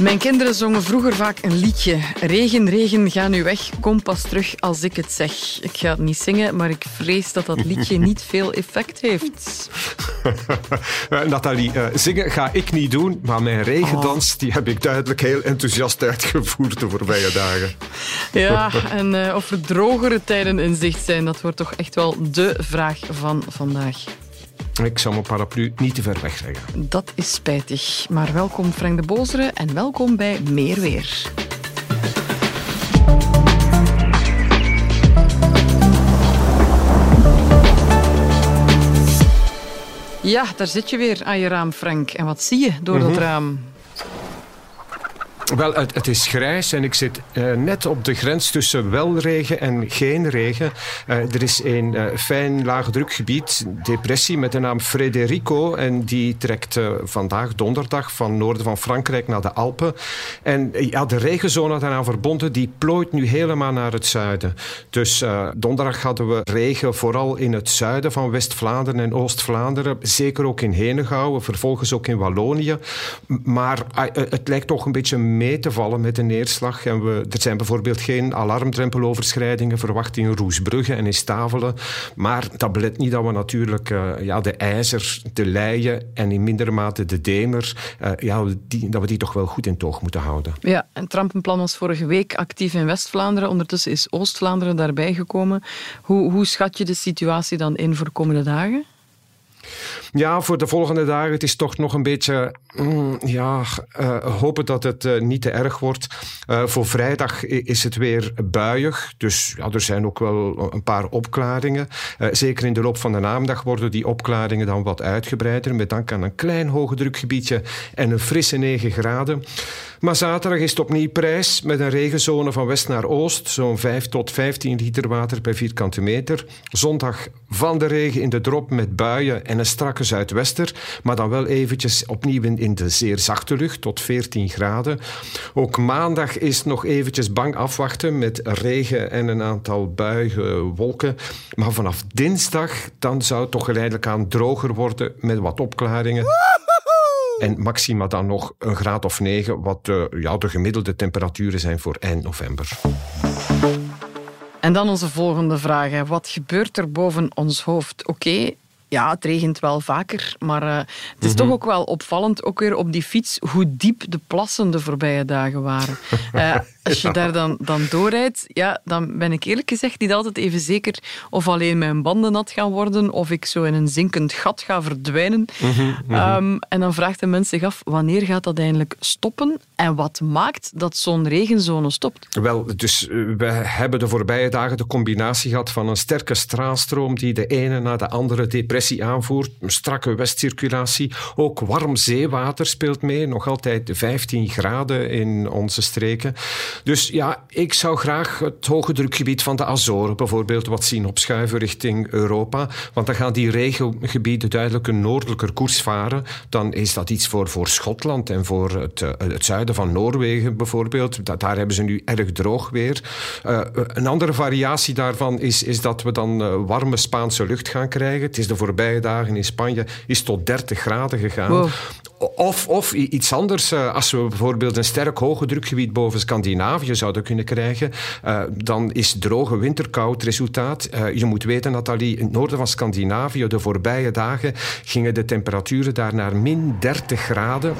Mijn kinderen zongen vroeger vaak een liedje. Regen, regen, ga nu weg. Kom pas terug als ik het zeg. Ik ga het niet zingen, maar ik vrees dat dat liedje niet veel effect heeft. Uh, Nathalie, uh, zingen ga ik niet doen, maar mijn regendans die heb ik duidelijk heel enthousiast uitgevoerd de voorbije dagen. Ja, en uh, of er drogere tijden in zicht zijn, dat wordt toch echt wel de vraag van vandaag. Ik zal mijn paraplu niet te ver wegleggen. Dat is spijtig. Maar welkom Frank de Bozere en welkom bij Meer Weer. Ja, daar zit je weer aan je raam, Frank. En wat zie je door mm -hmm. dat raam? Wel, het, is grijs en ik zit uh, net op de grens tussen wel regen en geen regen. Uh, er is een uh, fijn laagdrukgebied, depressie, met de naam Frederico. En die trekt vandaag, donderdag, van noorden van Frankrijk naar de Alpen. En ja, de regenzone daaraan verbonden, die plooit nu helemaal naar het zuiden. Dus donderdag hadden we regen vooral in het zuiden van West-Vlaanderen en Oost-Vlaanderen. Zeker ook in Henegouwen, vervolgens ook in Wallonië. Maar het lijkt toch een beetje mee te vallen met de neerslag. En we, er zijn bijvoorbeeld geen alarmdrempeloverschrijdingen verwacht in Roesbrugge en in Stavelen. Maar dat belet niet dat we natuurlijk uh, ja, de ijzer, de leien en in mindere mate de demer, uh, ja, die, dat we die toch wel goed in toog moeten houden. Ja, en Trampenplan was vorige week actief in West-Vlaanderen. Ondertussen is Oost-Vlaanderen daarbij gekomen. Hoe, hoe schat je de situatie dan in voor de komende dagen? Ja, voor de volgende dagen het is toch nog een beetje mm, ja, uh, hopen dat het uh, niet te erg wordt. Uh, voor vrijdag is het weer buiig, dus ja, er zijn ook wel een paar opklaringen. zeker in de loop van de namiddag worden die opklaringen dan wat uitgebreider, met dank aan een klein hoge drukgebiedje en een frisse 9 graden. Maar zaterdag is het opnieuw prijs met een regenzone van west naar oost, zo'n 5 tot 15 liter water per vierkante meter. Zondag van de regen in de drop met buien en een strakke zuidwester, maar dan wel eventjes opnieuw in de zeer zachte lucht tot 14 graden. Ook maandag is nog eventjes bang afwachten met regen en een aantal buige wolken. Maar vanaf dinsdag dan zou het toch geleidelijk aan droger worden met wat opklaringen. En maxima dan nog een graad of 9, wat de, ja, de gemiddelde temperaturen zijn voor eind november. En dan onze volgende vraag. Wat gebeurt er boven ons hoofd? Oké, okay, ja, het regent wel vaker, maar uh, het is mm-hmm. toch ook wel opvallend, ook weer op die fiets, hoe diep de plassen de voorbije dagen waren. Uh, als je daar dan, dan doorrijdt, ja, dan ben ik eerlijk gezegd niet altijd even zeker of alleen mijn banden nat gaan worden of ik zo in een zinkend gat ga verdwijnen. Mm-hmm, mm-hmm. Um, en dan vraagt de mens zich af, wanneer gaat dat eindelijk stoppen? En wat maakt dat zo'n regenzone stopt? Wel, dus we hebben de voorbije dagen de combinatie gehad van een sterke straalstroom die de ene na de andere depressie aanvoert, een strakke westcirculatie, ook warm zeewater speelt mee, nog altijd 15 graden in onze streken. Dus ja, ik zou graag het hoge drukgebied van de Azoren bijvoorbeeld wat zien opschuiven richting Europa. Want dan gaan die regengebieden duidelijk een noordelijker koers varen. Dan is dat iets voor, voor Schotland en voor het, het zuiden van Noorwegen bijvoorbeeld. Dat, daar hebben ze nu erg droog weer. Uh, een andere variatie daarvan is, is dat we dan uh, warme Spaanse lucht gaan krijgen. Het is de voorbije dagen in Spanje is tot 30 graden gegaan. Wow. Of, of iets anders, als we bijvoorbeeld een sterk hoge drukgebied boven Scandinavië zouden kunnen krijgen, uh, dan is droge winterkou het resultaat. Uh, je moet weten, Nathalie, in het noorden van Scandinavië, de voorbije dagen, gingen de temperaturen daar naar min 30 graden.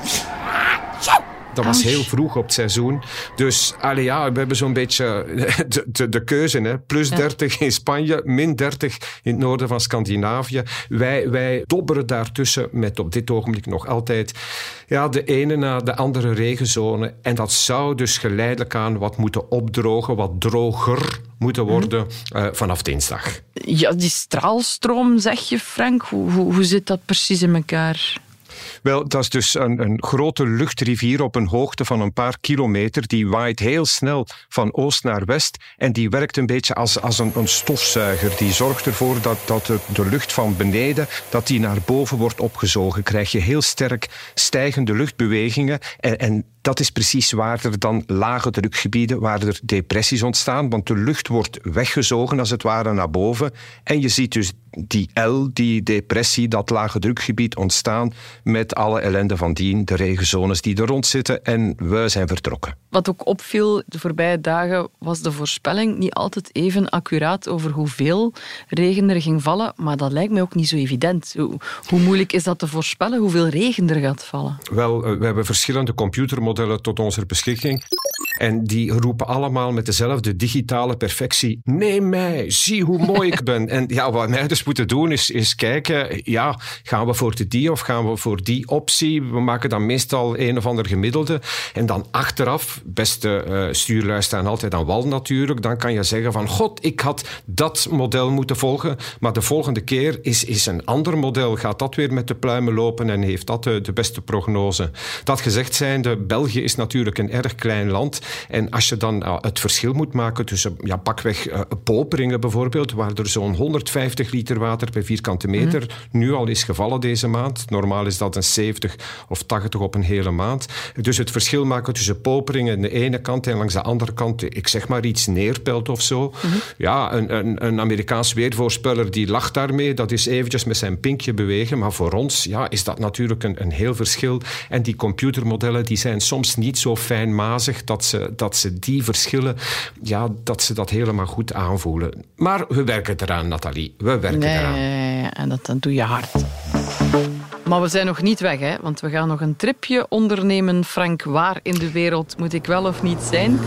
Dat was heel vroeg op het seizoen. Dus allee, ja, we hebben zo'n beetje de, de, de keuze. Hè. Plus 30 ja. in Spanje, min 30 in het noorden van Scandinavië. Wij, wij dobberen daartussen met op dit ogenblik nog altijd ja, de ene na de andere regenzone. En dat zou dus geleidelijk aan wat moeten opdrogen, wat droger moeten worden mm. uh, vanaf dinsdag. Ja, die straalstroom, zeg je Frank, hoe, hoe, hoe zit dat precies in elkaar? Wel, dat is dus een, een, grote luchtrivier op een hoogte van een paar kilometer. Die waait heel snel van oost naar west. En die werkt een beetje als, als een, stofzuiger. Die zorgt ervoor dat, dat de, de lucht van beneden dat die naar boven wordt opgezogen. Krijg je heel sterk stijgende luchtbewegingen. En, en dat is precies waar er dan lage drukgebieden, waar er depressies ontstaan. Want de lucht wordt weggezogen als het ware naar boven. En je ziet dus die L, die depressie, dat lage drukgebied ontstaan met alle ellende van dien, de regenzones die er rond zitten. En we zijn vertrokken. Wat ook opviel de voorbije dagen was de voorspelling niet altijd even accuraat over hoeveel regen er ging vallen. Maar dat lijkt mij ook niet zo evident. Hoe, hoe moeilijk is dat te voorspellen, hoeveel regen er gaat vallen? Wel, eh, we hebben verschillende computermodellen tot onze beschikking. En die roepen allemaal met dezelfde digitale perfectie: Neem mij, zie hoe mooi ik ben. En ja, wat wij dus moeten doen is, is kijken: ja, gaan we voor de die of gaan we voor die optie? We maken dan meestal een of ander gemiddelde. En dan achteraf, beste uh, staan altijd aan wal natuurlijk, dan kan je zeggen: van God, ik had dat model moeten volgen. Maar de volgende keer is, is een ander model. Gaat dat weer met de pluimen lopen en heeft dat de, de beste prognose? Dat gezegd zijnde, België is natuurlijk een erg klein land. En als je dan uh, het verschil moet maken tussen ja, pakweg uh, Poperingen bijvoorbeeld, waar er zo'n 150 liter water per vierkante meter mm. nu al is gevallen deze maand. Normaal is dat een 70 of 80 op een hele maand. Dus het verschil maken tussen Poperingen aan de ene kant en langs de andere kant, ik zeg maar iets neerpelt of zo. Mm -hmm. Ja, een, een, een Amerikaans weervoorspeller die lacht daarmee. Dat is eventjes met zijn pinkje bewegen. Maar voor ons ja, is dat natuurlijk een, een heel verschil. En die computermodellen die zijn soms niet zo fijnmazig dat ze dat ze die verschillen, ja, dat ze dat helemaal goed aanvoelen. Maar we werken eraan, Nathalie. We werken nee, eraan. En dat, dat doe je hard. Maar we zijn nog niet weg, hè? want we gaan nog een tripje ondernemen. Frank, waar in de wereld moet ik wel of niet zijn?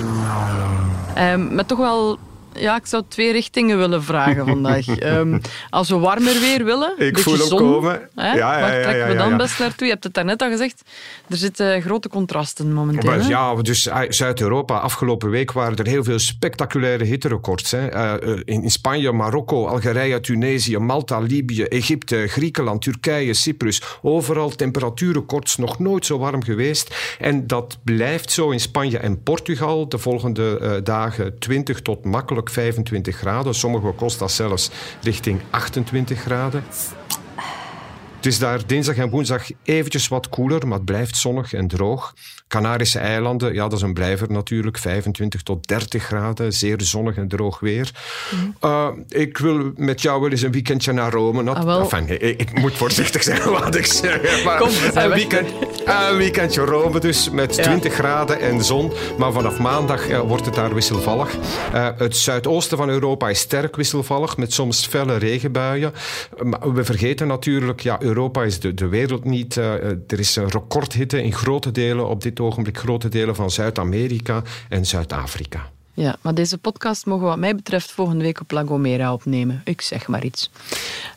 Um, met toch wel ja, ik zou twee richtingen willen vragen vandaag. um, als we warmer weer willen, ik voel hem komen. Hè? Ja, ja, Waar trekken we dan best naartoe? Je hebt het daarnet al gezegd. Er zitten grote contrasten momenteel. Maar, ja, dus Zuid-Europa. Afgelopen week waren er heel veel spectaculaire hitterecords. Hè. Uh, in Spanje, Marokko, Algerije, Tunesië, Malta, Libië, Egypte, Griekenland, Turkije, Cyprus. Overal temperatuurrecords, nog nooit zo warm geweest. En dat blijft zo in Spanje en Portugal. De volgende uh, dagen 20 tot makkelijk 25 graden. Sommige kost dat zelfs richting 28 graden. Het is daar dinsdag en woensdag eventjes wat koeler, maar het blijft zonnig en droog. Canarische eilanden, ja, dat is een blijver natuurlijk. 25 tot 30 graden, zeer zonnig en droog weer. Mm. Uh, ik wil met jou wel eens een weekendje naar Rome. Ah, enfin, ik, ik, moet voorzichtig zijn wat ik zeg. Maar Kom, een, weekend, een weekendje Rome dus, met ja. 20 graden en zon. Maar vanaf maandag uh, wordt het daar wisselvallig. Uh, het zuidoosten van Europa is sterk wisselvallig, met soms felle regenbuien. Maar we vergeten natuurlijk, ja, Europa is de, de wereld niet. er is een recordhitte in grote delen op dit ogenblik grote delen van Zuid-Amerika en Zuid-Afrika. Ja, maar deze podcast mogen wat mij betreft volgende week op La Gomera opnemen. Ik zeg maar iets.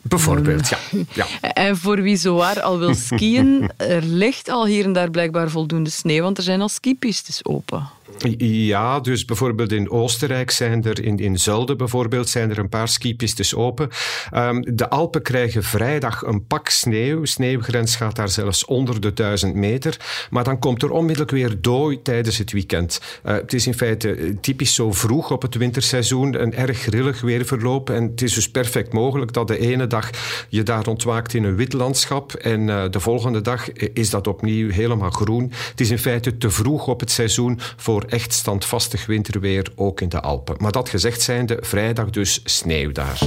Bijvoorbeeld, ja. ja. En voor wie zowaar al wil skiën, er ligt al hier en daar blijkbaar voldoende sneeuw, want er zijn al skipistes open. Ja, dus bijvoorbeeld in Oostenrijk zijn er, in, in Zulden bijvoorbeeld, zijn er een paar skipistes open. Um, de Alpen krijgen vrijdag een pak sneeuw. Sneeuwgrens gaat daar zelfs onder de 1000 meter. Maar dan komt er onmiddellijk weer dooi tijdens het weekend. Uh, het is in feite typisch zo vroeg op het winterseizoen, een erg grillig weerverloop. En het is dus perfect mogelijk dat de ene dag je daar ontwaakt in een wit landschap en uh, de volgende dag is dat opnieuw helemaal groen. Het is in feite te vroeg op het seizoen voor echt standvastig winterweer, ook in de Alpen. Maar dat gezegd zijnde, vrijdag dus sneeuw daar.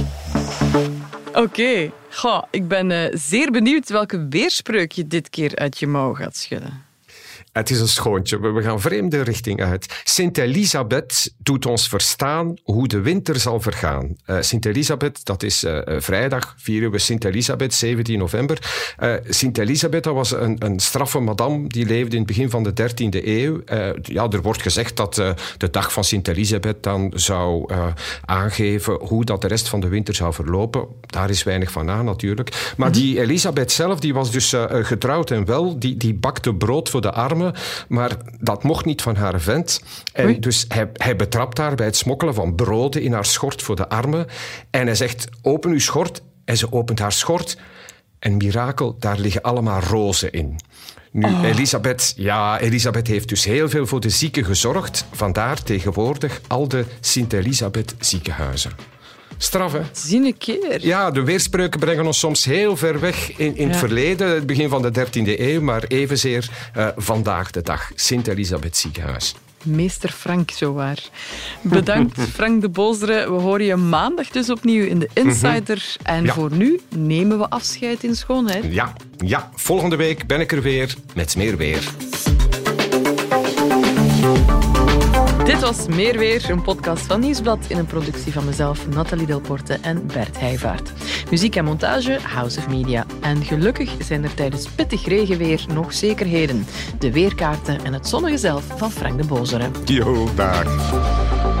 Oké, okay. ik ben uh, zeer benieuwd welke weerspreuk je dit keer uit je mouw gaat schudden. Het is een schoontje. We gaan vreemde richting uit. Sint Elisabeth doet ons verstaan hoe de winter zal vergaan. Uh, Sint Elisabeth, dat is uh, vrijdag, vieren we Sint Elisabeth, 17 november. Uh, Sint Elisabeth, dat was een, een straffe madame, die leefde in het begin van de 13e eeuw. ja, er wordt gezegd dat de dag van Sint Elisabeth dan zou aangeven hoe dat de rest van de winter zou verlopen. Daar is weinig van aan natuurlijk. Maar -hmm. die Elisabeth zelf, die was dus getrouwd en wel, die, die bakte brood voor de armen maar dat mocht niet van haar vent. En Oei. dus hij, hij betrapt haar bij het smokkelen van broden in haar schort voor de armen. En hij zegt, open uw schort. En ze opent haar schort. En mirakel, daar liggen allemaal rozen in. Nu, oh. Elisabeth, ja, Elisabeth heeft dus heel veel voor de zieken gezorgd. Vandaar tegenwoordig al de Sint-Elisabeth ziekenhuizen. Straf, hè? Zie een keer. Ja, de weerspreuken brengen ons soms heel ver weg in, in ja. het verleden, het begin van de 13e eeuw, maar evenzeer uh, vandaag de dag. Sint-Elisabeth ziekenhuis. Meester Frank, zowaar. Bedankt, Frank de Bozere. We horen je maandag dus opnieuw in de Insider. En voor nu nemen we afscheid in schoonheid. Ja, ja, volgende week ben ik er weer met meer weer. Dit was Meer Weer, een podcast van Nieuwsblad in een productie van mezelf, Nathalie Delporte en Bert Heijvaart. Muziek en montage, House of Media. En gelukkig zijn er tijdens pittig regenweer nog zekerheden. De weerkaarten en het zonnige zelf van Frank de Bozere. Jo, dag.